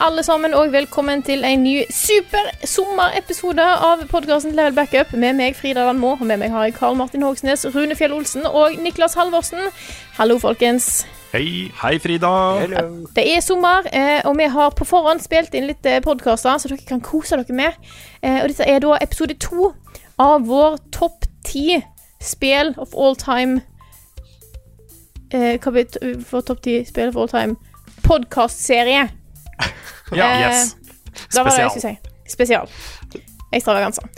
Alle sammen, og velkommen til en ny super sommerepisode av podkasten Level Backup med meg, Frida Landmo, og med meg har jeg Karl Martin Hogsnes, Rune Fjell Olsen og Niklas Halvorsen. Hallo, folkens. Hei, hei Frida. Det er sommer, eh, og vi har på forhånd spilt inn litt podkaster, så dere kan kose dere med. Eh, og dette er da episode to av vår topp ti spill of all time eh, Hva betyr for topp ti spill of all time? Podkastserie. Ja, Eh, yes. Spesial. var det jeg si. Spesial. Ekstravaganser.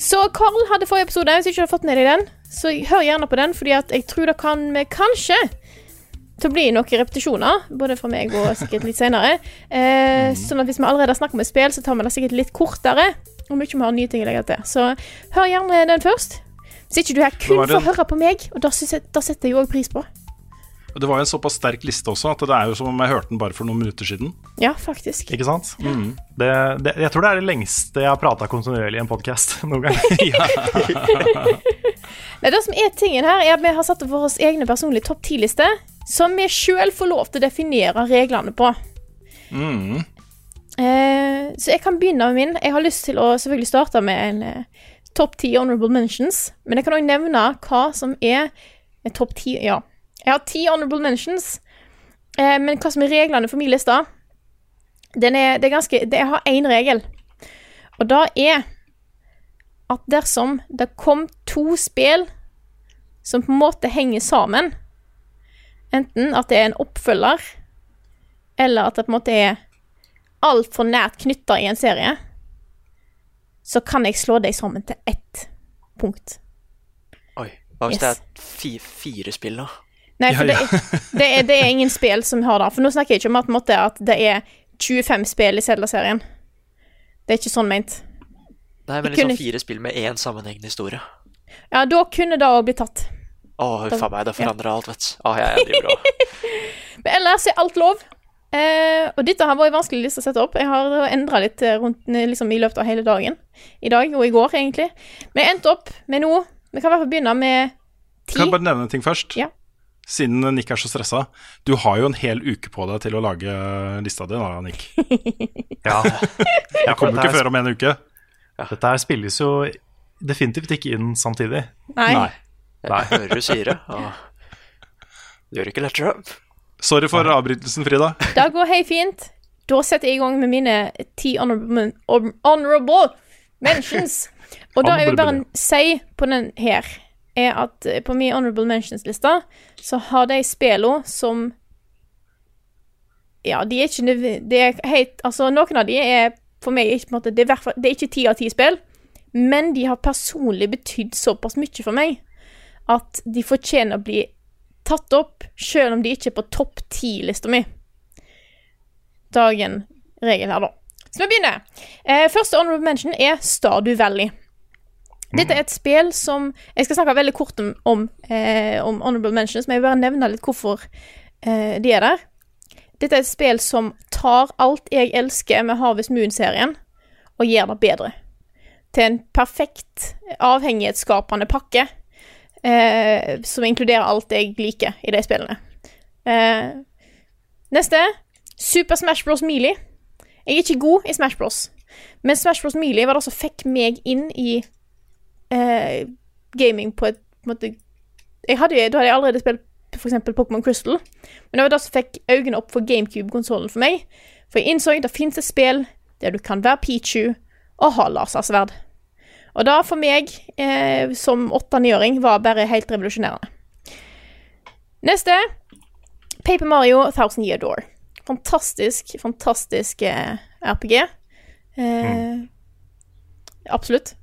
Så Carl hadde forrige episode, hvis du ikke har fått ned i den, så hør gjerne på den, fordi jeg tror det kan vi kanskje til å bli noen repetisjoner, både fra meg og sikkert litt senere. Eh, sånn at hvis vi allerede har snakket om et spill, så tar vi det sikkert litt kortere. Og mye vi har nye ting å legge til. Så hør gjerne den først. Hvis ikke du er kun for å høre på meg, og da setter jeg jo òg pris på. Det var jo en såpass sterk liste også at det er jo som om jeg hørte den bare for noen minutter siden. Ja, faktisk. Ikke sant? Det, det, jeg tror det er det lengste jeg har prata kontinuerlig i en podkast noen gang. Nei, det som er tingen her, er at vi har satt våre egne personlige topp 10-liste, som vi sjøl får lov til å definere reglene på. Mm. Eh, så jeg kan begynne med min. Jeg har lyst til å selvfølgelig starte med en eh, topp 10 honorable mentions, men jeg kan òg nevne hva som er topp 10 Ja. Jeg har ti honorable mentions, eh, men hva som er reglene for min liste den er, det er ganske det, Jeg har én regel, og da er at dersom det kom to spill som på en måte henger sammen, enten at det er en oppfølger, eller at det på en måte er altfor nært knytta i en serie, så kan jeg slå dem sammen til ett punkt. Oi. Hva hvis Yes. det er fire, fire spill, da? Nei, for Ja, ja. Det, er, det, er, det er ingen spill som har det. For nå snakker jeg ikke om at, på måte, at det er 25 spill i Zelda-serien. Det er ikke sånn ment. Nei, men liksom kunne- fire spill med én sammenhengende historie. Ja, da kunne det òg blitt tatt. Å, huff a meg, det forandrer alt, vet du. Å, jeg, jeg driver og Men ellers er alt lov. Eh, og dette har vært vanskelig vanskelig til å sette opp. Jeg har endra litt eh, rundt, eh, liksom, i løpet av hele dagen. I dag og i går, egentlig. Men jeg endte opp med noe Vi kan i hvert fall begynne med ti. Kan jeg bare nevne en ting først? Ja. Siden Nick er så stressa. Du har jo en hel uke på deg til å lage lista di, da, Nick. Ja. Jeg kommer ikke før om en uke. Dette her spilles jo definitivt ikke inn samtidig. Nei. Nei. Jeg hører du sier det. og Det gjør det ikke lettere. Sorry for avbrytelsen, Frida. Det går helt fint. Da setter jeg i gang med mine ti honorable, honorable mentions. Og da jeg vil bare si på den her, er at på min honorable mentions-lista så har de spillene som Ja, de er ikke de er helt Altså, noen av de er for meg ikke på en måte Det er, det er ikke ti av ti spill, men de har personlig betydd såpass mye for meg at de fortjener å bli tatt opp, selv om de ikke er på topp ti-lista mi. Dagen regel her, da. Så vi begynner. Eh, første honorable mention er Stardew Valley. Dette er et spill som Jeg skal snakke veldig kort om, om, eh, om honorable mentions, men jeg vil bare nevne litt hvorfor eh, de er der. Dette er et spill som tar alt jeg elsker med Harvest Moon-serien, og gjør det bedre. Til en perfekt avhengighetsskapende pakke eh, som inkluderer alt jeg liker i de spillene. Eh, neste Super Smash Bros. Melee. Jeg er ikke god i Smash Bros. Men Smash Bros. Melee var det som fikk meg inn i eh, gaming på et på måte hadde, Da hadde jeg allerede spilt f.eks. Pokémon Crystal, men det var det som fikk øynene opp for GameCube-konsollen for meg. For jeg innså at det fins et spill der du kan være Pichu og ha lasersverd. Og da for meg, eh, som åtte-niåring, var bare helt revolusjonerende. Neste. Paper Mario Thousand Year Door. Fantastisk, fantastisk eh, RPG. Eh, Absolutt.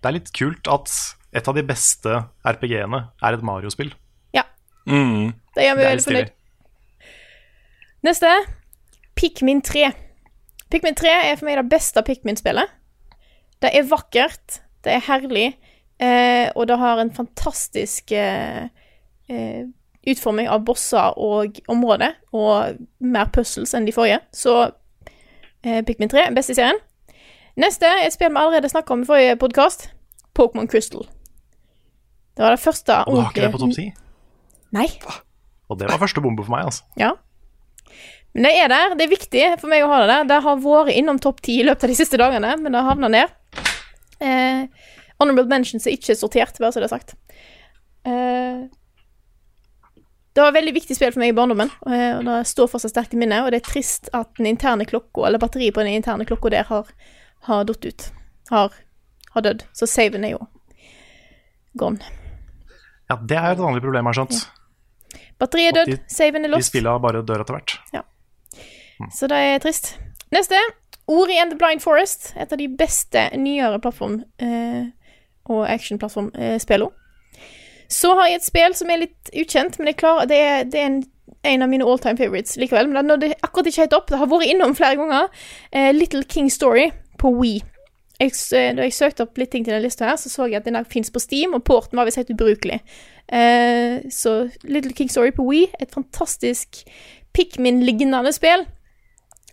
Det er litt kult at et av de beste RPG-ene er et Mario-spill. Ja. Mm. Det gjør meg er veldig fornøyd. Neste. Pikmin 3. Pikmin 3 er for meg det beste Pikmin-spillet. Det er vakkert, det er herlig, eh, og det har en fantastisk eh, eh, utforming av bosser og områder, og mer puzzles enn de forrige. Så eh, Pikmin 3 er best i serien. Neste er et spill vi allerede snakka om i forrige podkast. Pokémon Crystal. Det var det første Og Var ikke det på topp ti? Nei. Og det var første bombe for meg, altså. Ja. Men det er der. Det er viktig for meg å ha det der. Det har vært innom topp ti i løpet av de siste dagene, men det har havna ned. Eh, honorable mentions er ikke sortert, bare så det er sagt. Eh, det var et veldig viktig spill for meg i barndommen, eh, og det står fortsatt sterkt i minnet. Og det er trist at den interne klokka, eller batteriet på den interne klokka der, har, har datt ut. Har, har dødd. Så saven er jo gone. Ja, det er et vanlig problem, har jeg skjønt. Batteriet er dødd, de- saven er De lost. spilla bare dør etter hvert. Så det er trist. Neste. Ori and the Blind Forest. Et av de beste nyere plattform- eh, og actionplattformspillene. Så har jeg et spill som er litt ukjent, men jeg klarer, det er, det er en, en av mine all time favorites likevel. Men det nådde akkurat ikke helt opp. Det har vært innom flere ganger. Eh, Little King Story på Wii. Jeg, eh, da jeg søkte opp litt ting til denne lista her, så så jeg at den fins på Steam, og porten var visst helt ubrukelig. Eh, så Little King Story på Wii, et fantastisk Pikmin-lignende spill.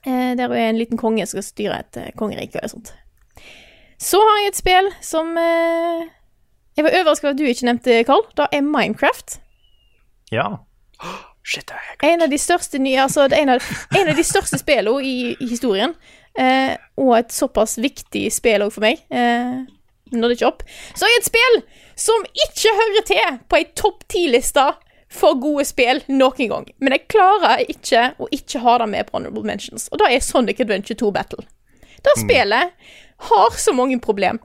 Eh, der er en liten konge som skal styre et eh, kongerike eller sånt. Så har jeg et spill som eh, Jeg var overrasket over at du ikke nevnte, Carl. Det er Minecraft. Ja. Shit, det er En av de største nye Altså, det er en av, en av de største spillene i, i historien. Eh, og et såpass viktig spill òg for meg. Eh, nådde ikke opp. Så er det et spill som ikke hører til på ei topp ti-liste for gode spill noen gang. Men jeg klarer ikke å ikke ha det med på Honorable Mentions, og det er Sonic Adventure 2 Battle. Det spillet har så mange problem.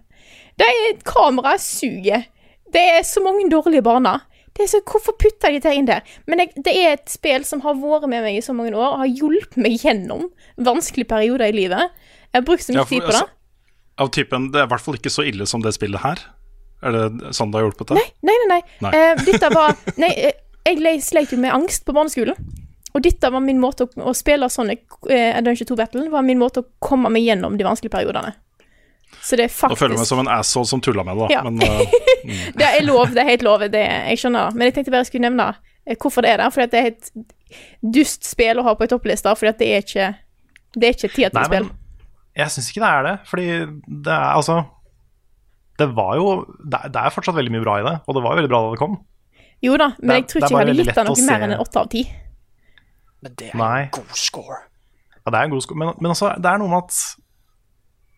Det er Kameraet suger. Det er så mange dårlige baner. Det så, Hvorfor putter de det inn der? Men jeg, det er et spill som har vært med meg i så mange år og har hjulpet meg gjennom vanskelige perioder i livet. Jeg har brukt så mye Ja, tid på det. altså, av typen Det er i hvert fall ikke så ille som det spillet her. Er det sånn det har hjulpet deg? Nei, nei, nei. Nei. Uh, dette var Nei, eh, jeg le- sleit jo med angst på barneskolen. Og dette var min måte å, å spille Sonic uh, Adventure 2 Battle var min måte å komme meg gjennom de vanskelige periodene. Så det er Nå føler jeg meg som en asshole som tulla med det, da. Ja. Men eh, Det er lov, det er helt lov. Det, jeg skjønner. Men jeg tenkte bare jeg skulle nevne eh, hvorfor det er der. Fordi at det er et dust spill å ha på ei toppliste, fordi det er ikke Det er ikke Nei, tiåttispill. men jeg syns ikke det er det. Fordi det er altså Det var jo Det er, det er fortsatt veldig mye bra i det, og det var jo veldig bra da det kom. Jo da, men det er- jeg tror er ikke jeg hadde gitt det noe mer enn en åtte av ti. Men det er Nei. en god score. Ja, det er en god score, men, men også, det er noe med at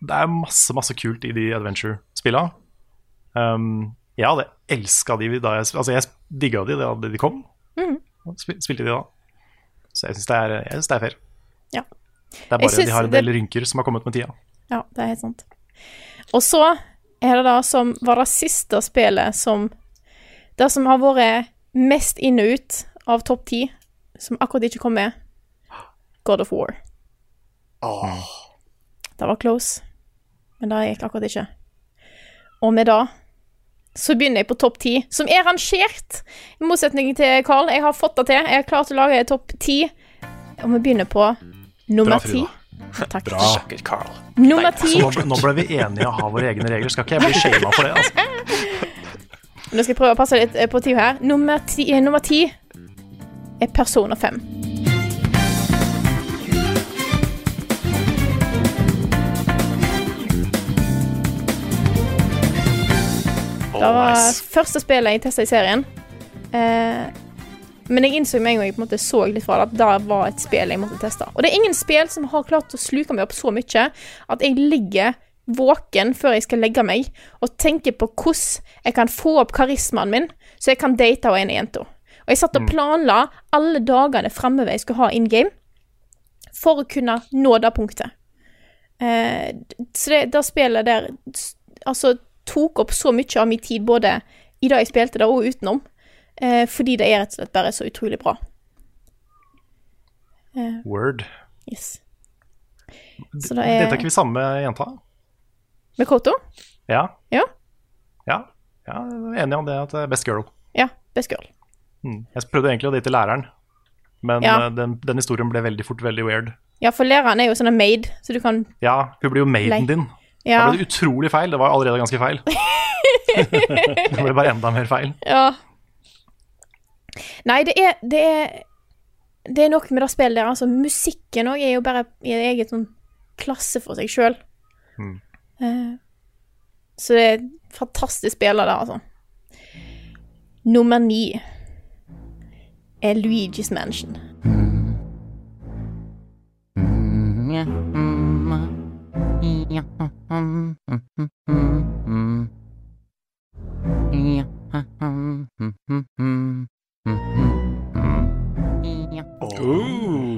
det er masse, masse kult i de adventure-spilla. Um, jeg hadde elska de da jeg Altså, jeg digga de da de kom. Mm. Spil, spilte de da. Så jeg syns det, det er fair. Ja. Det er bare de har en det- del rynker som har kommet med tida. Ja, det er helt sant. Og så er det da som var det siste spillet som Det som har vært mest inn og ut av topp ti, som akkurat ikke kom med, God of War. Oh. Det var close, men det gikk akkurat ikke. Og med det så begynner jeg på topp ti, som er rangert, i motsetning til Carl. Jeg har fått det til. Jeg er klar til å lage topp ti, og vi begynner på nummer Bra, ti. Takk. Bra. suck Carl. Nummer ti. Så nå, nå ble vi enige å ha våre egne regler. Skal ikke jeg bli shama for det? Altså. Nå skal jeg prøve å passe litt eh, på tid her. Nummer ti, eh, nummer ti er Persona 5. Det Oh, var nice. første spillet jeg testa i serien. Eh, men jeg innså med en gang jeg på en måte så litt fra det, at det var et spill jeg måtte teste. Og det er ingen spill som har klart å sluke meg opp så mye at jeg ligger våken før jeg skal legge meg, og tenker på hvordan jeg kan få opp karismaen min, så jeg kan date og ene jenta. Og jeg satt og planla alle dagene framover jeg skulle ha in game, for å kunne nå det punktet. Eh, så det, det spillet der altså tok opp så mye av min tid, både i det jeg spilte det, og utenom. eh, fordi det er rett og slett bare så utrolig bra. Word. Yes. Så det er Dette er ikke vi samme jenta? Med Koto? Ja. Ja. Ja, ja enig om det at det er best girl. Ja. Best girl. Mm. Jeg prøvde egentlig å date læreren, men Ja. eh, den, den historien ble veldig fort veldig weird. Ja, for læreren er jo sånn en maid, så du kan Ja, hun blir jo maiden din. Ja. Da ble det utrolig feil. Det var allerede ganske feil. det ble bare enda mer feil. ja. Nei, det er, det er Det er noe med det spillet der. Altså, musikken òg er jo bare i en egen sånn klasse for seg sjøl. Mm. så det er et fantastisk spiller der, altså. Nummer ni er Luigi's Mansion.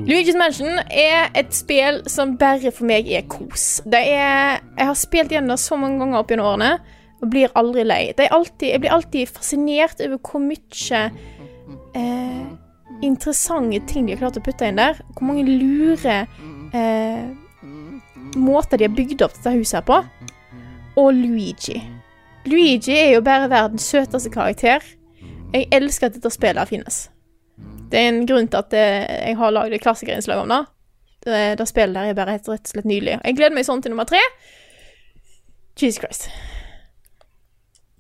Luigi's Mansion er et spill som bare for meg er kos. Er Jeg har spilt gjennom så mange ganger opp gjennom årene og blir aldri lei. Alltid, jeg blir alltid fascinert over hvor mye eh, interessante ting de har klart å putte inn der. Hvor mange lure eh, måter de har bygd opp dette huset her på. Og Luigi. Luigi er jo bare verdens søteste karakter. Jeg elsker at dette spillet finnes. Det er en grunn til at eh, jeg har lagd et klassikerinnslag om det. Det, spillet der er bare rett og slett nydelig. Jeg gleder meg sånn til nummer tre. Jesus Christ.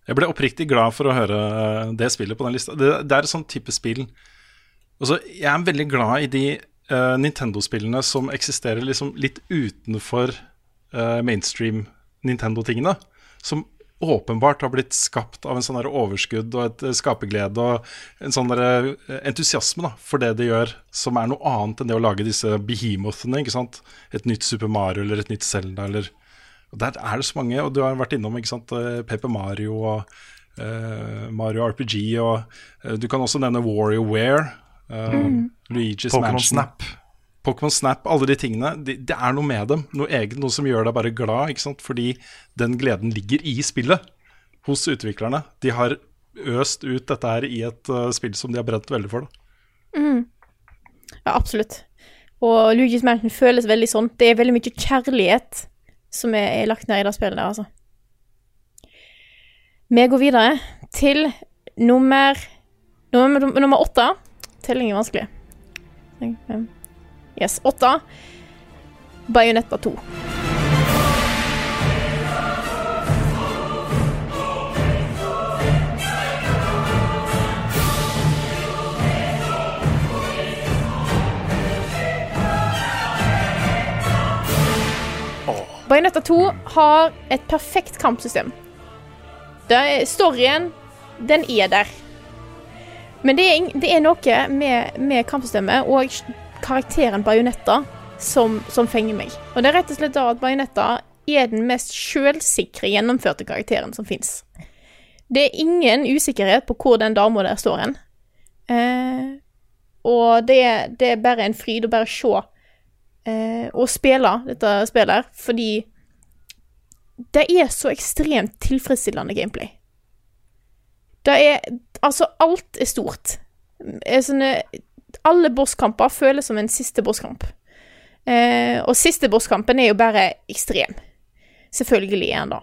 Jeg ble oppriktig glad for å høre eh, det spillet på den lista. Det, det er et sånt type spill Altså, Jeg er veldig glad i de eh, Nintendo-spillene som eksisterer liksom litt utenfor uh, mainstream Nintendo-tingene. Som åpenbart har blitt skapt av en sånn overskudd og et eh, skaperglede og en sånn entusiasme da, for det de gjør, som er noe annet enn det å lage disse behemothene. ikke sant? Et nytt Super Mario eller et nytt Zelda eller og Der er det så mange, og du har vært innom ikke sant, Paper Mario og uh, Mario RPG, og uh, du kan også nevne WarioWare, uh, Luigi's Pokémon Mansion. Snap. Pokémon Snap, alle de tingene. Det de er noe med dem. Noe eget, noe som gjør deg bare glad. ikke sant? Fordi den gleden ligger i spillet hos utviklerne. De har øst ut dette her i et uh, spill som de har brent veldig for. Da. Ja, absolutt. Og Luigi's Mansion føles veldig sånn. Det er veldig mye kjærlighet som er, er lagt ned i det spillet der, altså. Vi går videre til nummer Nummer, nummer åtte. Telling er vanskelig. Yes, åtte. Bajonetta 2. Bajonetta 2 har et perfekt kampsystem. Det storyen, den er der. Men det er, det er noe med, med kampsystemet og karakteren Bajonetta som, som fenger meg. Og det er rett og slett da at Bajonetta er den mest sjølsikre gjennomførte karakteren som fins. Det er ingen usikkerhet på hvor den dama der står hen. Eh, og det, det er bare en fryd å bare se eh, og spille dette spillet her, fordi det er så ekstremt tilfredsstillende gameplay. Det er Altså, alt er stort. Er sånne, alle bosskamper føles som en siste bosskamp. Eh, og siste bosskampen er jo bare ekstrem. Selvfølgelig er den da.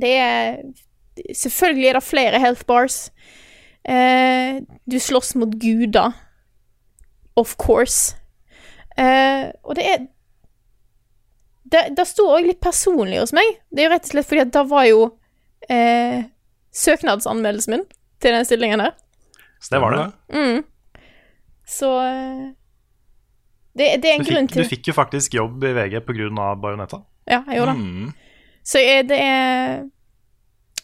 Det er Selvfølgelig er det flere health bars. Eh, du slåss mot guder. Of course. Eh, og det er Det, det står òg litt personlig hos meg. Det er jo rett og slett fordi at det var jo eh, søknadsanmeldelsen min til den stillingen der. Så det var det. Mm. Så eh, det, det er en fikk, grunn til du fikk jo faktisk jobb i VG pga. Bajonetta. Ja, jeg gjorde det. Mm. Så det er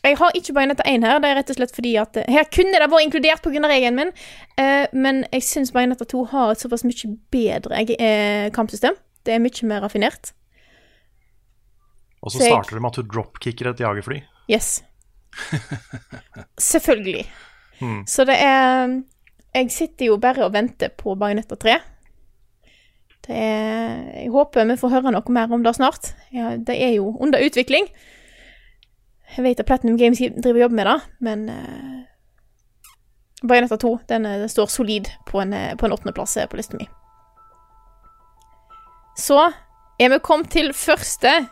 Jeg har ikke Bajonetta 1 her. Det er rett og slett fordi at eh, Her kunne det vært inkludert pga. regelen min, eh, men jeg syns Bajonetta 2 har et såpass mye bedre eh, kampsystem. Det er mye mer raffinert. Og så Så jeg- starter det med at du dropkicker et jagerfly. Yes. Selvfølgelig. Mm. Så det er Jeg sitter jo bare og venter på Bajonetta 3. Det er Jeg håper vi får høre noe mer om det snart. Ja, det er jo under utvikling. Jeg vet at Platinum Games driver og jobber med det, men uh, Bajonetta 2 den, eh, den står solid på en, eh, på en åttendeplass på lista mi. Så er vi kommet til første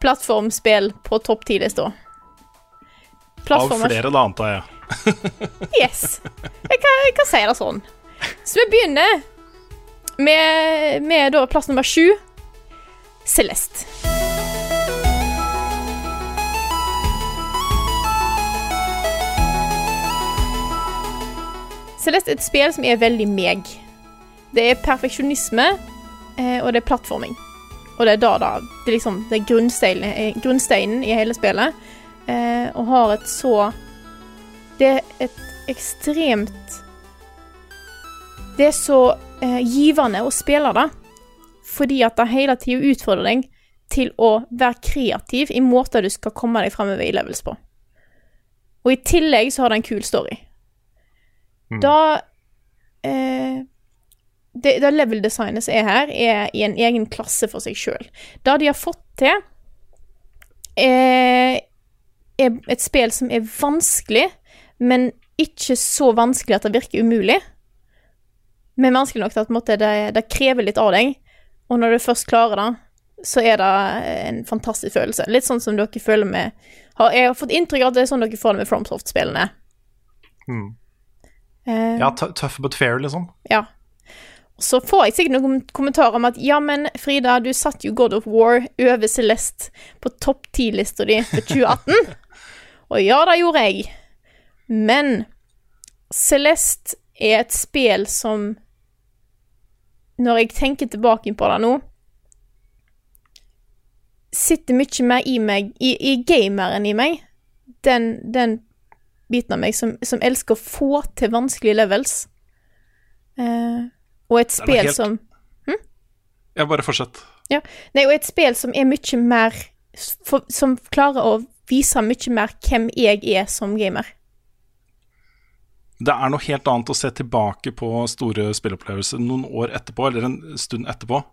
plattformspill på topp ti-lista. Av flere, da, antar jeg. Yes. Jeg kan, jeg kan si det sånn. Så vi begynner med, med da plass nummer sju. Celeste. Celeste er et spill som er veldig meg. Det er perfeksjonisme, eh, og det er plattforming. Og det er da, da. Det er liksom det er grunnsteinen, eh, grunnsteinen i hele spillet. Eh, og har et så Det er et ekstremt Det er så eh, givende å spille det, fordi at det hele tida utfordrer deg til å være kreativ i måter du skal komme deg fremover i levels på. Og i tillegg så har det en kul story. Da eh, det, det level-designet som er her, er i en egen klasse for seg sjøl. Det de har fått til, er, er et spill som er vanskelig, men ikke så vanskelig at det virker umulig. Men vanskelig nok til at måte, det, det krever litt av deg. Og når du først klarer det, så er det en fantastisk følelse. Litt sånn som dere føler med har, Jeg har fått inntrykk av at det er sånn dere får det med FromSoft-spillene. Mm. Uh, Ja, tough but fair, liksom. Ja. Så får jeg sikkert noen kommentarer om at ja, men Frida, du satt jo God of War over Celeste på topp ti-lista di for 2018. Og ja, det gjorde jeg. Men Celeste er et spill som Når jeg tenker tilbake på det nå Sitter mye mer i meg, i, i gameren i meg, den, den biten av meg som, som elsker å få til vanskelige levels. Eh, og et spill helt- som Ja, bare fortsett. ja, Nei, og et spill som er mye mer for, Som klarer å vise mye mer hvem jeg er som gamer. Det er noe helt annet å se tilbake på store spillopplevelser noen år etterpå, eller en stund etterpå.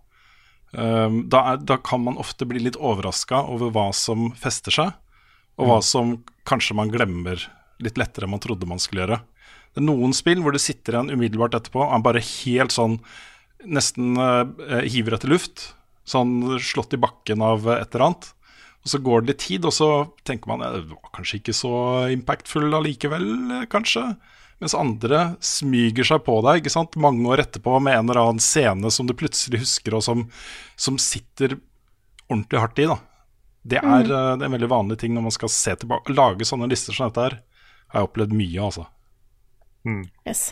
Um, da, er, da kan man ofte bli litt overraska over hva som fester seg, og hva som kanskje man glemmer litt lettere enn man trodde man skulle gjøre. Det er noen spill hvor det sitter en umiddelbart etterpå, og er bare helt sånn Nesten eh, hiver etter luft. Sånn slått i bakken av et eller annet. Og så går det litt tid, og så tenker man ja, det var kanskje ikke så impactfull allikevel, kanskje. Mens andre smyger seg på deg ikke sant? mange år etterpå med en eller annen scene som du plutselig husker, og som, som sitter ordentlig hardt i. da. Det er, Mm. eh, det er en veldig vanlig ting når man skal se tilbake. Lage sånne lister som dette her, har jeg opplevd mye, altså. Yes.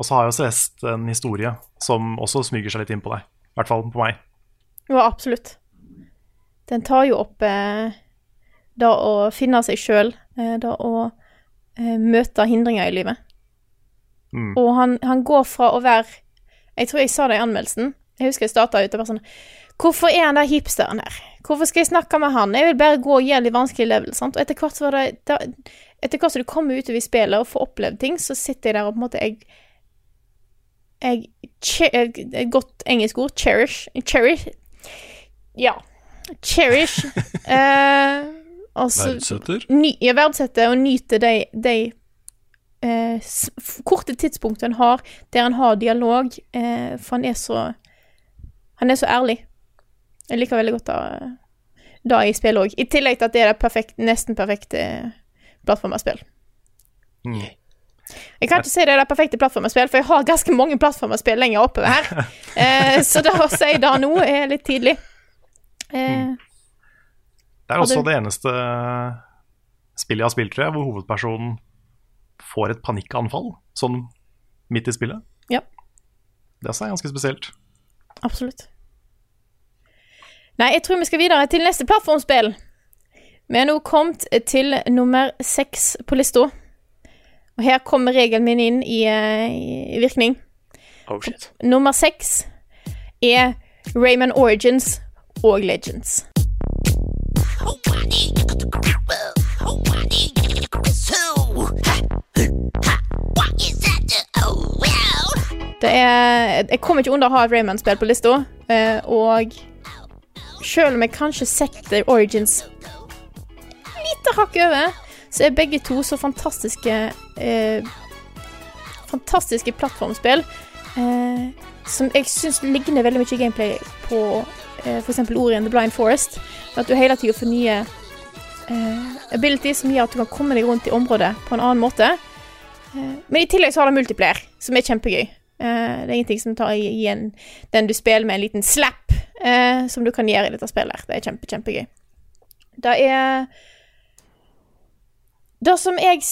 Og så har jo Celeste en historie som også smyger seg litt inn på deg. I hvert fall på meg. Jo, absolutt. Den tar jo opp eh, det å finne seg sjøl, eh, det å eh, møte hindringer i livet. Mm. Og han, han går fra å være Jeg tror jeg sa det i anmeldelsen. Jeg husker jeg starta ut og bare sånn Hvorfor er han der hipsteren her? Hvorfor skal jeg snakke med han? Jeg vil bare gå og gjøre litt vanskelig level. Sant? Og etter hvert så var det da, Etter hvert som du kommer utover i spillet og får opplevd ting, så sitter jeg der og på en måte Jeg, jeg Et godt engelsk ord. Cherish. Cherish. Ja. Cherish. eh, og så Verdsetter. ny, ja, verdsetter og nyter de, de eh, korte tidspunktene han har, der han har dialog, eh, for han er så Han er så ærlig. Jeg liker veldig godt det, det i spillet òg. I tillegg til at det er det perfekt, nesten perfekte plattformerspill. Mm. Jeg kan ikke si det er det perfekte plattformerspill, for jeg har ganske mange plattformerspill lenger oppover her. Eh, så da å si det nå er litt tidlig. Eh, Det er også det- eneste spillet jeg har spilt, tror jeg, hvor hovedpersonen får et panikkanfall, sånn midt i spillet. Ja. Det også er ganske spesielt. Absolutt. Nei, jeg tror vi skal videre til neste plattformspill. Vi er nå kommet til nummer seks på lista. Og her kommer regelen min inn i, eh, i virkning. Oh shit. Nummer seks er Rayman Origins og Legends. Det er Jeg kommer ikke under å ha et Rayman-spill på lista, eh, og selv om jeg kanskje setter Origins lite hakk over, så er begge to så fantastiske eh, fantastiske plattformspill eh, som jeg syns ligner veldig mye gameplay på f.eks. ordet in the Blind Forest. At du hele tida får nye eh, abilities som gjør at du kan komme deg rundt i området på en annen måte. Eh, men i tillegg så har det multiplayer, som er kjempegøy. Eh, det er ingenting som tar igjen den du spiller med en liten slap, eh, som du kan gjøre i dette spillet. Det er kjempe, kjempegøy. Det er Det som jeg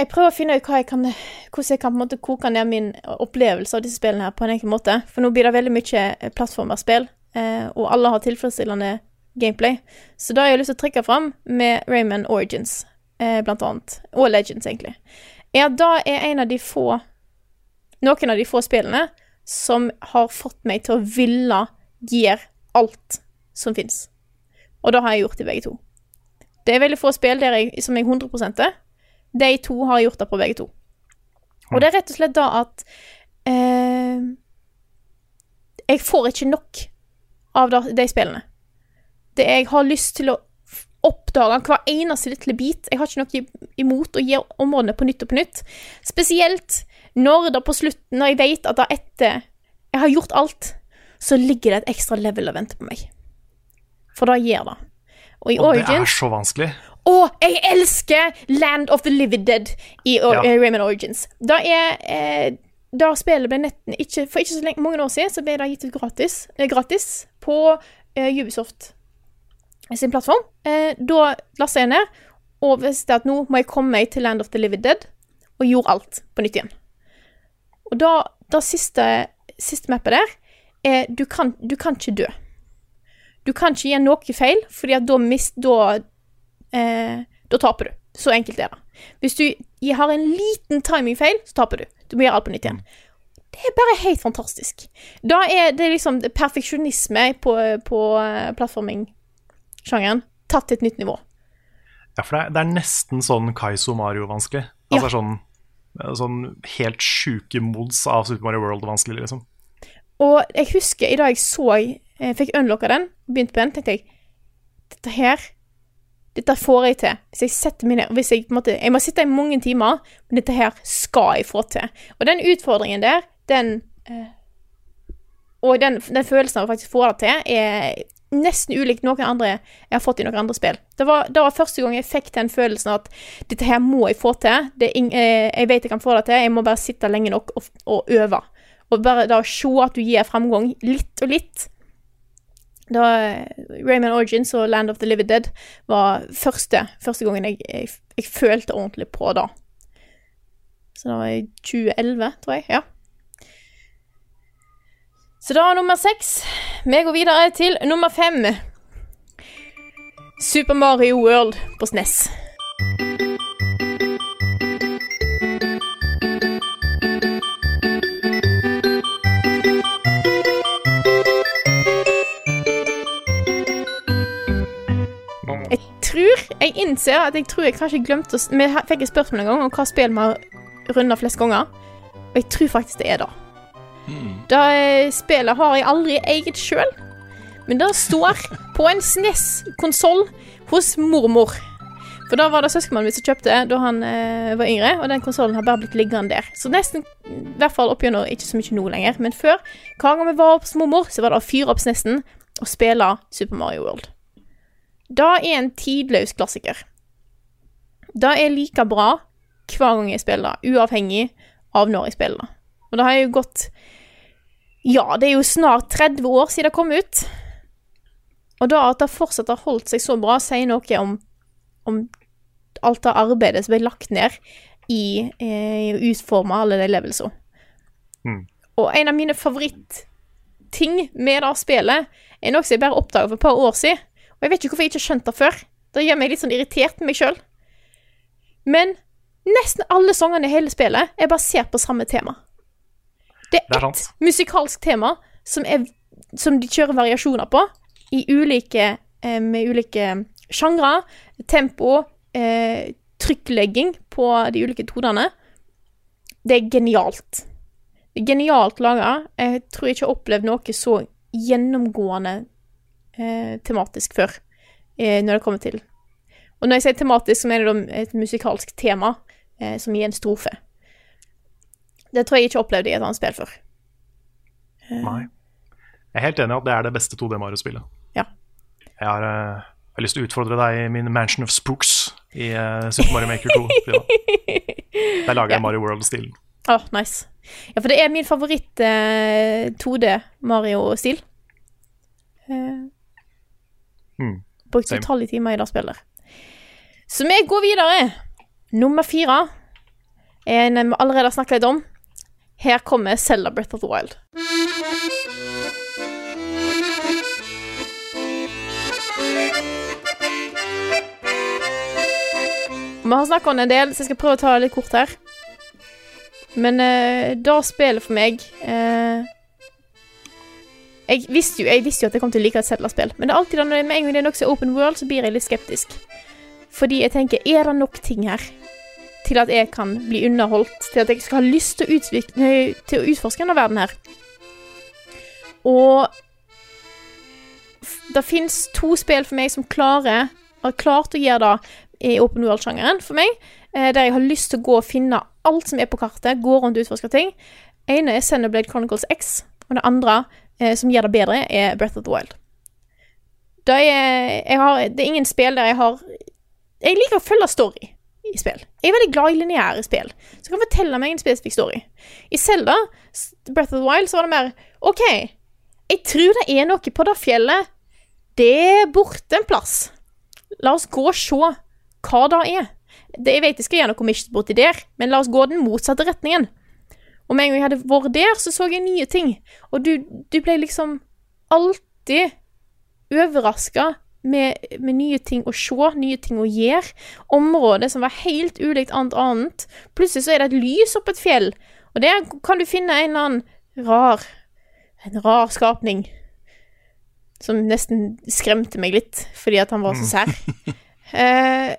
Jeg prøver å finne ut jeg kan, hvordan jeg kan måte koke ned min opplevelse av disse spillene her på en enkel måte. For nå blir det veldig mye eh, plattformerspill, eh, og alle har tilfredsstillende gameplay. Så da har jeg lyst til å trekke fram med Rayman Origins, eh, blant annet. Og Legends, egentlig. Ja, da er en av de få Noen av de få spillene som har fått meg til å ville gjøre alt som fins. Og det har jeg gjort i begge to. Det er veldig få spill der jeg, som jeg 100 er. De to har gjort det på begge to. Og det er rett og slett da at eh, Jeg får ikke nok av de spillene. Det jeg har lyst til å oppdage hver eneste lille bit. Jeg har ikke noe imot å gi områdene på nytt og på nytt. Spesielt når det på slutten, når jeg vet at da etter jeg har gjort alt, så ligger det et ekstra level og venter på meg. For da gjør det. Og i Og det er så vanskelig. Å, jeg elsker Land of the Living Dead i Ja. eh, Rayman Origins. Da er eh, Da spillet ble netten ikke, For ikke så lenge, mange år siden så ble det gitt ut gratis, eh, gratis på eh, Ubisoft sin plattform. Eh, da lasta jeg ned og visste at nå må jeg komme meg til Land of the Living Dead, og gjorde alt på nytt igjen. Og da, da siste, siste mappet der er du kan, du kan ikke dø. Du kan ikke gjøre noe feil, at da, mist, da eh, da taper du. Så enkelt er det. Hvis du har en liten timingfeil, så taper du. Du må gjøre alt på nytt igjen. Det er bare helt fantastisk. Da er det liksom perfeksjonisme på, på eh, plattforming-sjangeren tatt til et nytt nivå. Ja, for det er, det er nesten sånn Kaizo Mario-vanskelig. Altså sånn, sånn helt sjuke mods av Super Mario World-vanskelig, liksom. Og jeg husker i dag jeg så Jeg fikk unlocka den, begynte på den, tenkte jeg Dette her Dette får jeg til. Hvis jeg setter meg ned jeg, måte, jeg må sitte i mange timer, men dette her skal jeg få til. Og den utfordringen der, den eh, Og den, den følelsen av å faktisk få det til, er nesten ulikt noen andre jeg har fått i noen andre spill. Det var, det var første gang jeg fikk den følelsen at dette her må jeg få til. Ing, eh, jeg vet jeg kan få det til, jeg må bare sitte lenge nok og, og øve. Og bare da se at du gir fremgang litt og litt. Da eh, Rayman Origins og Land of the Living Dead var første, første gangen jeg, jeg, jeg følte ordentlig på det. Så det var i 2011, tror jeg. Ja. Så da er nummer seks. Vi går videre til nummer fem. Super Mario World på SNES. Tror Jeg innser at jeg tror jeg kanskje glemte å Vi fikk et spørsmål en gang om hva spill vi har runda flest ganger. Og jeg tror faktisk det er det. Det eh, spillet har jeg aldri eget sjøl, men det står på en SNES-konsoll hos mormor. For da var det søskenmannen min som kjøpte da han eh, var yngre, og den konsollen har bare blitt liggende der. Så nesten, i hvert fall oppigjennom, ikke så mye nå lenger, men før, hver gang vi var hos mormor, så var det å fyre opp SNES-en og spille Super Mario World. Da er en tidløs klassiker. Da er like bra hver gang jeg spiller, uavhengig av når jeg spiller. Og det har jo gått Ja, det er jo snart 30 år siden det kom ut. Og da at det fortsatt har holdt seg så bra, sier noe om, om alt det arbeidet som ble lagt ned i eh, å utforme alle de levelsene. Mm. Og en av mine favorittting med det spillet er noe som jeg bare oppdaga for et par år siden. Og jeg vet ikke hvorfor jeg ikke har skjønt det før. Det gjør meg litt sånn irritert med meg sjøl. Men nesten alle sangene i hele spillet er basert på samme tema. Det er ett musikalsk tema som, er, som de kjører variasjoner på, i ulike, eh, med ulike sjangre, tempo, eh, trykklegging på de ulike tonene. Det er genialt. Det er genialt laga. Jeg tror jeg ikke har opplevd noe så gjennomgående eh, tematisk før, eh, når det kommer til Og når jeg sier tematisk, så mener jeg et musikalsk tema. eh, som gir en strofe. Det tror jeg ikke opplevde i et annet spill før. Nei. Jeg er helt enig i at det er det beste 2D Mario-spillet. Ja. Jeg har, eh, jeg har lyst til å utfordre deg i min Mansion of Spooks i eh, Super Mario Maker 2. Der lager jeg Ja. Mario World-stilen. Åh, nice. Ja, for det er min favoritt eh, 2D Mario-stil. Eh, Mm. Brukte utallige timer i det spillet. Så vi går videre. Nummer fire er en vi allerede har snakket litt om. Her kommer Zelda Breath of the Wild. Vi har snakket om det en del, så jeg skal prøve å ta det litt kort her. Men uh, det spillet for meg eh, jeg, visste jo, jeg visste jo at jeg kom til å like et Zelda-spill, men det er alltid da med en gang det er er open world, så blir jeg litt skeptisk. Fordi jeg tenker, er det nok ting her til at jeg kan bli underholdt, til at jeg skal ha lyst til å, utvikle, til å utforske denne verden her? Og det fins to spill for meg som klarer har klart å gjøre det i open world-sjangeren for meg, eh, der jeg har lyst til å gå og finne alt som er på kartet, gå rundt og utforske ting. ene er Senderblade Chronicles X, og det andre, eh, som gjør det bedre, er Breath of the Wild. Det er, har, det er ingen spill der jeg har Jeg liker å følge story i spill. Jeg er veldig glad i lineære spill, som kan fortelle meg en spesifikk story. I Zelda, Breath of the Wild, så var det mer OK, jeg tror det er noe på det fjellet. Det er borte en plass. La oss gå og se hva det er. Det, jeg vet jeg skal gjøre noe missions borti der, men la oss gå den motsatte retningen. Og med en gang jeg hadde vært der, så så jeg nye ting. Og du, du ble liksom alltid overraska med, med nye ting å se, nye ting å gjøre. Områder som var helt ulikt annet annet. Plutselig så er det et lys oppe et fjell, og der kan du finne en eller annen rar En rar skapning. Som nesten skremte meg litt, fordi at han var så sær. eh,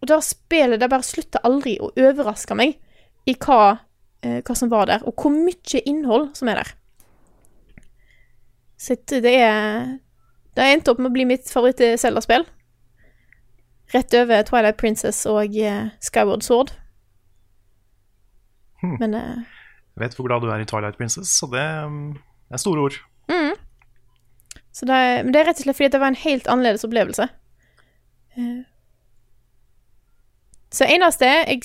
og da spillet det bare slutta aldri å overraske meg i hva, hva som var der, og hvor mye innhold som er der. Så det er Det har endt opp med å bli mitt favoritt-Zelda-spill. Rett over Twilight Princess og eh, Skyward Sword. Hmm. Men eh, Jeg vet hvor glad du er i Twilight Princess, så det um, er store ord. Så det er, men det er rett og slett fordi det var en helt annerledes opplevelse. Eh, Så eneste jeg,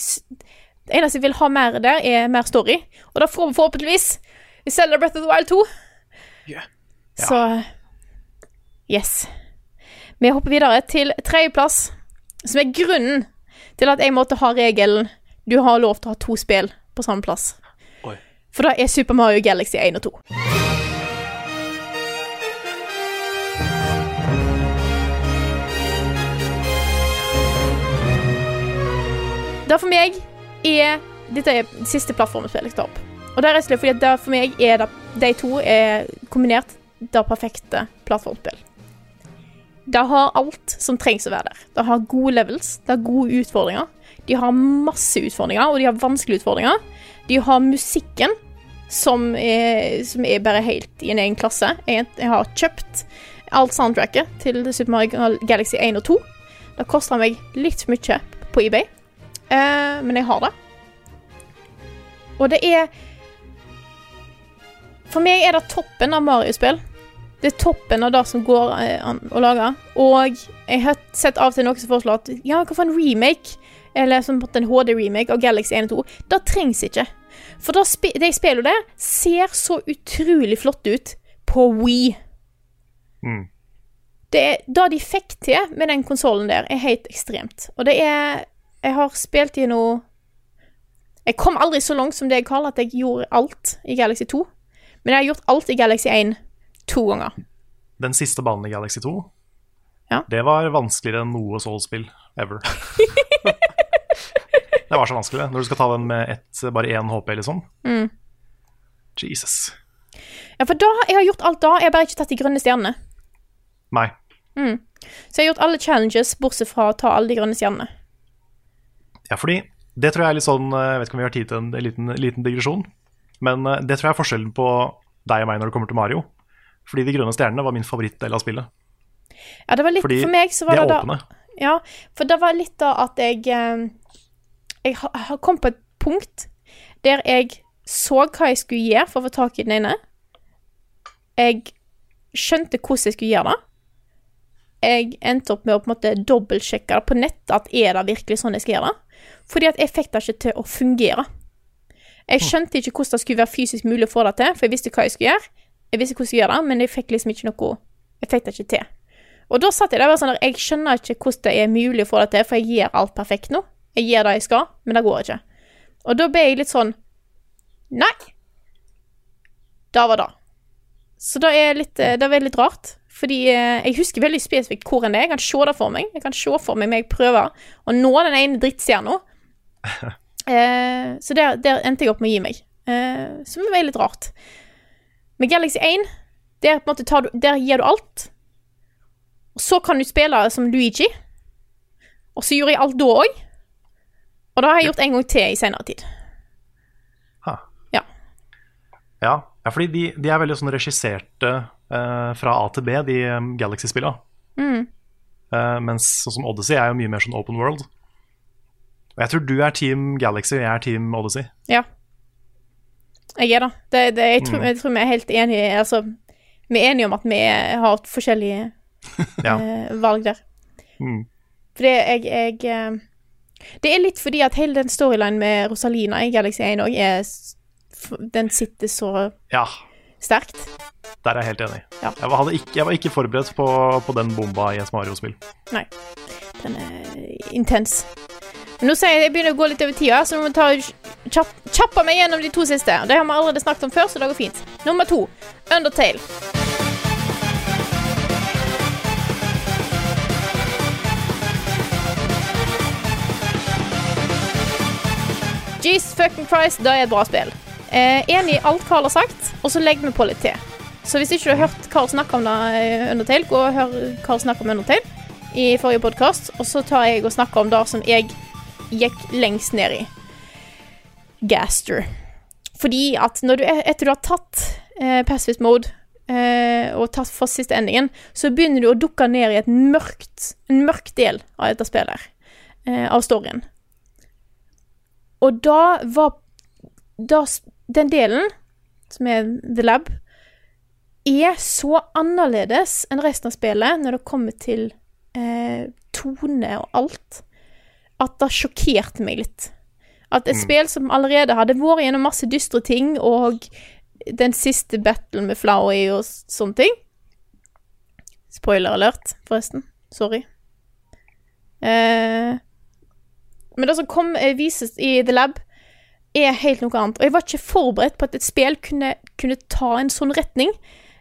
det eneste jeg vil ha mer der, er mer story. Og da får vi forhåpentligvis Vi selger Breath of the Wild 2. Ja. Så Yes. Vi hopper videre til tredjeplass, som er grunnen til at jeg måtte ha regelen du har lov til å ha to spill på samme plass. Oi. For da er Super Mario Galaxy 1 og 2. Det for meg er Dette er siste plattformspillet jeg tar opp. Og det er rett og slett fordi det for meg er det, de to er kombinert det perfekte plattformspill. Det har alt som trengs å være der. Det har gode levels, det har gode utfordringer. De har masse utfordringer, og de har vanskelige utfordringer. De har musikken, som er, som er bare helt i en egen klasse. Jeg, jeg har kjøpt alt soundtracket til Super Mario Galaxy 1 og 2. Det koster meg litt mye på eBay, eh, men jeg har det. Og det er For meg er det toppen av Mario-spill. Det er toppen av det som går eh, an å lage. Og jeg har sett av og til noen som foreslår at ja, hva for en remake, eller som en HD-remake av Galaxy 1 og 2. Det trengs ikke. For da sp de spillene der ser så utrolig flotte ut på Wii. Mm. Det, det de fikk til med den konsollen der, er helt ekstremt. Og det er Jeg har spilt i noe Jeg kom aldri så langt som deg, kaller at jeg gjorde alt i Galaxy 2. Men jeg har gjort alt i Galaxy 1 to ganger. Den siste banen i Galaxy 2, Ja. det var vanskeligere enn noe Soul-spill ever. det var så vanskelig, det. Når du skal ta den med ett, bare én HP, liksom. Mm. Jesus. Ja, for da, jeg har gjort alt da, jeg har bare ikke tatt de grønne stjernene. Nei. Mm. Så jeg har gjort alle challenges, bortsett fra å ta alle de grønne stjernene. Ja, fordi det tror jeg er litt sånn Jeg vet ikke om vi har tid til en liten, liten digresjon, men eh, det tror jeg er forskjellen på deg og meg når det kommer til Mario. Fordi de grønne stjernene var min favorittdel av spillet. Ja, det var litt Fordi for meg så var de er det da åpne. Ja, for det var litt da at jeg eh, Jeg har, har kommet på et punkt der jeg så hva jeg skulle gjøre for å få tak i den ene. Jeg skjønte hvordan jeg skulle gjøre det. Jeg endte opp med å på en måte dobbeltsjekke det på nett at er det virkelig sånn jeg skal gjøre det. Fordi at jeg fikk det ikke til å fungere. Jeg skjønte ikke hvordan det skulle være fysisk mulig å få det til, for jeg visste hva jeg skulle gjøre. Jeg visste hvordan jeg skulle gjøre det, men jeg fikk liksom ikke noe Jeg fikk det ikke til. Og da satt jeg der og sånn der, Jeg skjønner ikke hvordan det er mulig å få det til, for jeg gjør alt perfekt nå. Jeg gjør det jeg skal, men det går ikke. Og da ble jeg litt sånn Nei. Det var det. Så det er litt, eh, det er litt rart. Fordi eh, jeg husker veldig spesifikt hvor enn det er. Jeg kan se det for meg. Jeg kan se for meg meg prøve å nå den ene drittstjerna. Eh, så der, der endte jeg opp med å gi meg. Eh, som er litt rart. Med Galaxy 1, der, måte tar du, der gir du alt. Og så kan du spille som Luigi. Og så gjorde jeg alt da òg. Og det har jeg gjort en gang til i senere tid. Ha. Ja. Ja, ja fordi de, de er veldig sånn regisserte eh, fra A til B, de um, Galaxy-spillene. Mm. Eh, mens sånn som Odyssey er jo mye mer sånn open world. Og jeg tror du er Team Galaxy, og jeg er Team Odyssey. Ja. Jeg er det. det, det jeg, tror, Mm. jeg tror vi er helt enige Altså, vi er enige om at vi har forskjellige Ja. eh, valg der. Mm. det jeg, jeg eh, Det er litt fordi at hele den storylinen med Rosalina i Galaxy 1 òg er Den sitter så Ja, sterkt. der er jeg helt enig. Ja. Jeg, var, ikke, jeg var ikke forberedt på, på den bomba i et Mario-spill. Nei. Den er intens. Nå ser jeg jeg begynner å gå litt over tida, så nå må ta kjapp, kjappe meg gjennom de to siste. Det har vi allerede snakket om før, så det går fint. Nummer to, Undertale. Jeez fucking Christ, det er et bra spill. Eh, enig i alt Carl har sagt, og så legger vi på litt til. Så hvis ikke du har hørt Carl snakke om det eh, Undertale, gå og hør Carl snakke om Undertale i forrige podkast, og så tar jeg og snakker om det som jeg gikk lengst ned i. Gaster. Fordi at du, etter du har tatt eh, passive mode eh, og tatt for siste endingen, så begynner du å dukke ned i mørkt, en mørk del av dette spillet, eh, av storyen. Og da var da, Den delen, som er The Lab, er så annerledes enn resten av spillet når det kommer til eh, tone og alt, at det sjokkerte meg litt. At et spill som allerede hadde vært gjennom masse dystre ting, og den siste battlen med Flowey og sånne ting Spoiler alert, forresten. Sorry. Eh, men det som kom, eh, vises i The Lab, er helt noe annet. Og jeg var ikke forberedt på at et spill kunne, kunne ta en sånn retning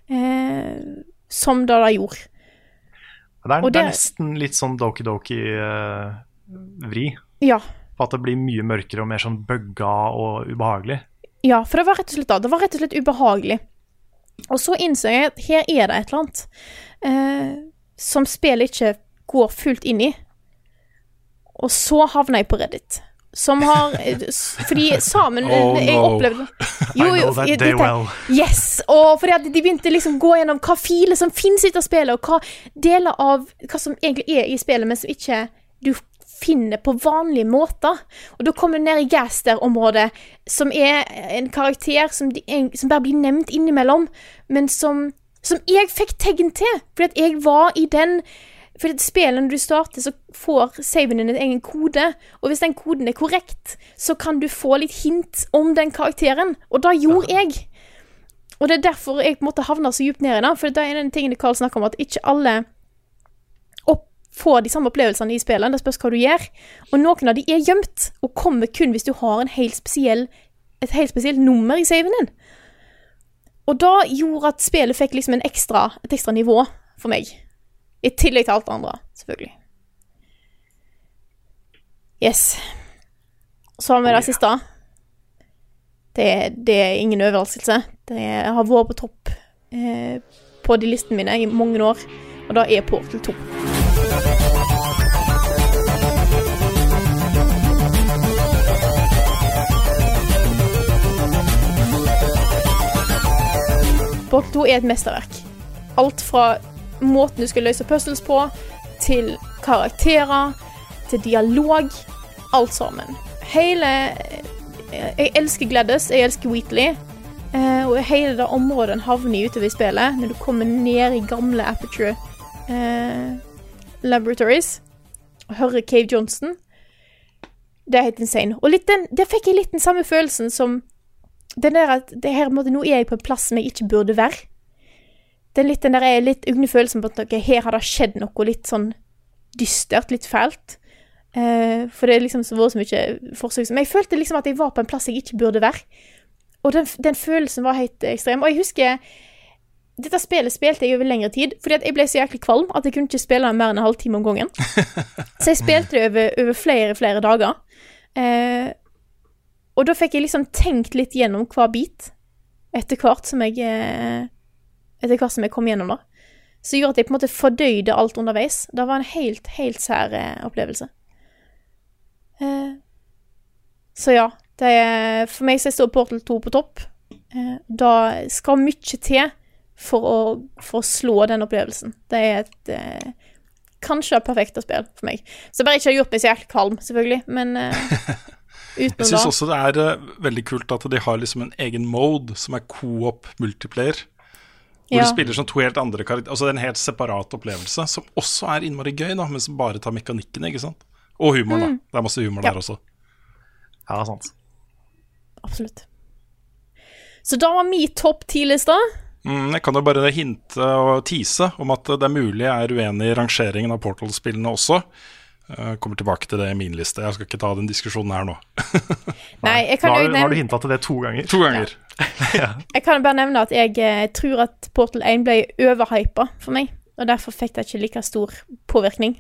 eh, som det det gjorde. Det er, Og det er det- nesten litt sånn doki-doki-vri. Ja. på at det blir mye mørkere og mer sånn bugga og ubehagelig. Ja, for det var rett og slett da. Det var rett og slett ubehagelig. Og så innså jeg at her er det et eller annet eh, som spillet ikke går fullt inn i. Og så havna jeg på Reddit. Som har eh, Fordi sammen Oh, Jeg opplevde jo, jo, I know that day well. Yes! Og fordi at de begynte liksom gå gjennom hva filer som finnes i dette spillet, og hva deler av hva som egentlig er i spillet, men som ikke du finner på vanlige måter. Og da kommer du ned i Gaster-området, som er en karakter som, de, som bare blir nevnt innimellom, men som, som jeg fikk tegn til, fordi at jeg var i den for det spillet når du starter, så får saven din en egen kode. Og hvis den koden er korrekt, så kan du få litt hint om den karakteren. Og det gjorde jeg. Og det er derfor jeg måte havna så djupt ned i det. For det er en av de tingene Carl snakker om, at ikke alle får de samme opplevelsene i spillene. Det spørs hva du gjør. Og noen av de er gjemt, og kommer kun hvis du har en helt spesiell, et helt spesielt nummer i saven din. Og da gjorde at spillet fikk liksom en ekstra, et ekstra nivå for meg. I tillegg til alt det andre, selvfølgelig. Yes. Så har vi det siste. Det, det er ingen overraskelse. Det har vært på topp eh, på de listene mine i mange år, og da er Portal 2. Portal 2 er et mesterverk. Alt fra måten du skal løse puzzles på, til karakterer, til dialog. Alt sammen. hele Jeg elsker Gladys, jeg elsker Wheatley. eh, og hele det området en havner i utover i spillet, når du kommer ned i gamle Aperture eh, Laboratories og hører Cave Johnson, Det er helt insane. Og den, der fikk jeg litt den samme følelsen som den der at det her, måte, Nå er jeg på en plass som jeg ikke burde være. Er litt den der er litt ugne følelsen på at okay, her har det skjedd noe litt sånn dystert, litt fælt. Eh, for det er liksom vært så mye forsøk Men jeg følte liksom at jeg var på en plass jeg ikke burde være. Og den, den følelsen var helt ekstrem. Og jeg husker Dette spillet spilte jeg over lengre tid, fordi at jeg ble så jæklig kvalm at jeg kunne ikke spille mer enn en halvtime om gangen. Så jeg spilte det over, over flere, flere dager. Eh, og da fikk jeg liksom tenkt litt gjennom hver bit etter hvert som jeg eh, Etter hvert som jeg kom gjennom det. Som gjorde at jeg på en måte fordøyde alt underveis. Det var en helt, helt sær eh, opplevelse. Eh, så ja. Det er, for meg så står Portal 2 på topp. Da skal mye til for å, for å slå den opplevelsen. Det er et kanskje det perfekte spill for meg. Så bare ikke har gjort meg så jævlig kvalm, selvfølgelig, men eh, Jeg syns også det er uh, veldig kult at de har liksom en egen mode som er co-op multiplayer. Hvor Ja. du spiller som to helt andre karakterer. Altså det er en helt separat opplevelse, som også er innmari gøy, da, men som bare tar mekanikken, ikke sant. Og humoren, Mm. da. Det er masse humor Ja. der også. Ja, sant. Absolutt. Så da var min topp ti-lista. Mm, jeg kan jo bare hinte og tease om at det er mulig jeg er uenig i rangeringen av Portal-spillene også. Jeg kommer tilbake til det i min liste. Jeg skal ikke ta den diskusjonen her nå. Nei, jeg Nå har, jo du- nå har du hinta til det to ganger. To ganger. Jeg kan bare nevne at jeg eh, tror at Portal 1 ble overhypa for meg, og derfor fikk det ikke like stor påvirkning.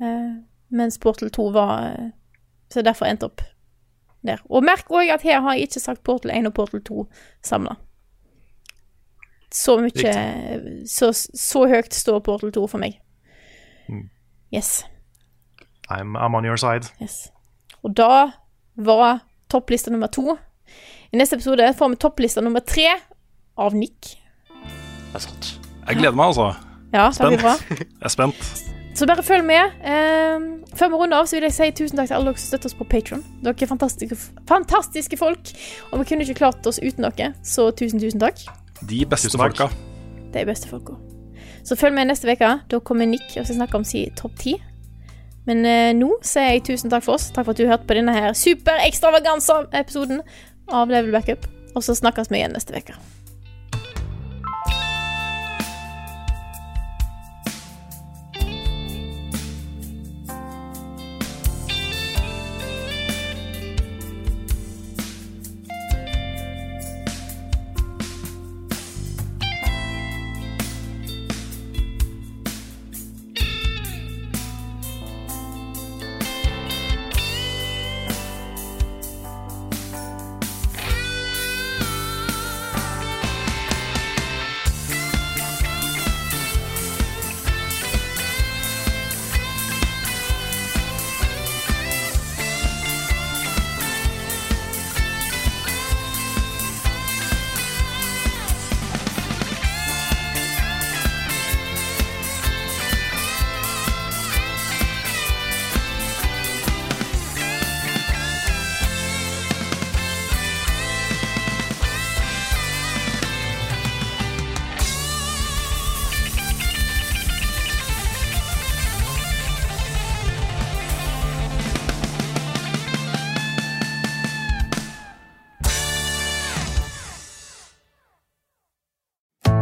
Uh, mens Portal 2 var eh, Så derfor endte opp der. Og merk òg at her har jeg ikke sagt Portal 1 og Portal 2 samla. Så mye så, så høyt står Portal 2 for meg. Yes. I'm, I'm on your side. Yes. Og da var topplista nummer to. I neste episode får vi topplista nummer tre av Nick. Det er sant. Jeg gleder meg, altså. Ja, spent. bra. Jeg er spent. Så bare følg med. Eh, før vi runder av, så vil jeg si tusen takk til alle dere som støtter oss på Patron. Dere er fantastiske, fantastiske folk, og vi kunne ikke klart oss uten dere, så tusen, tusen takk. De beste folka. Er beste folka. Så følg med neste uke. Da kommer Nick og skal snakke om si topp ti. Men eh, nå sier jeg tusen takk for oss. Takk for at du hørte på denne her superekstravaganza-episoden av Level Backup. Og så snakkes vi igjen neste uke.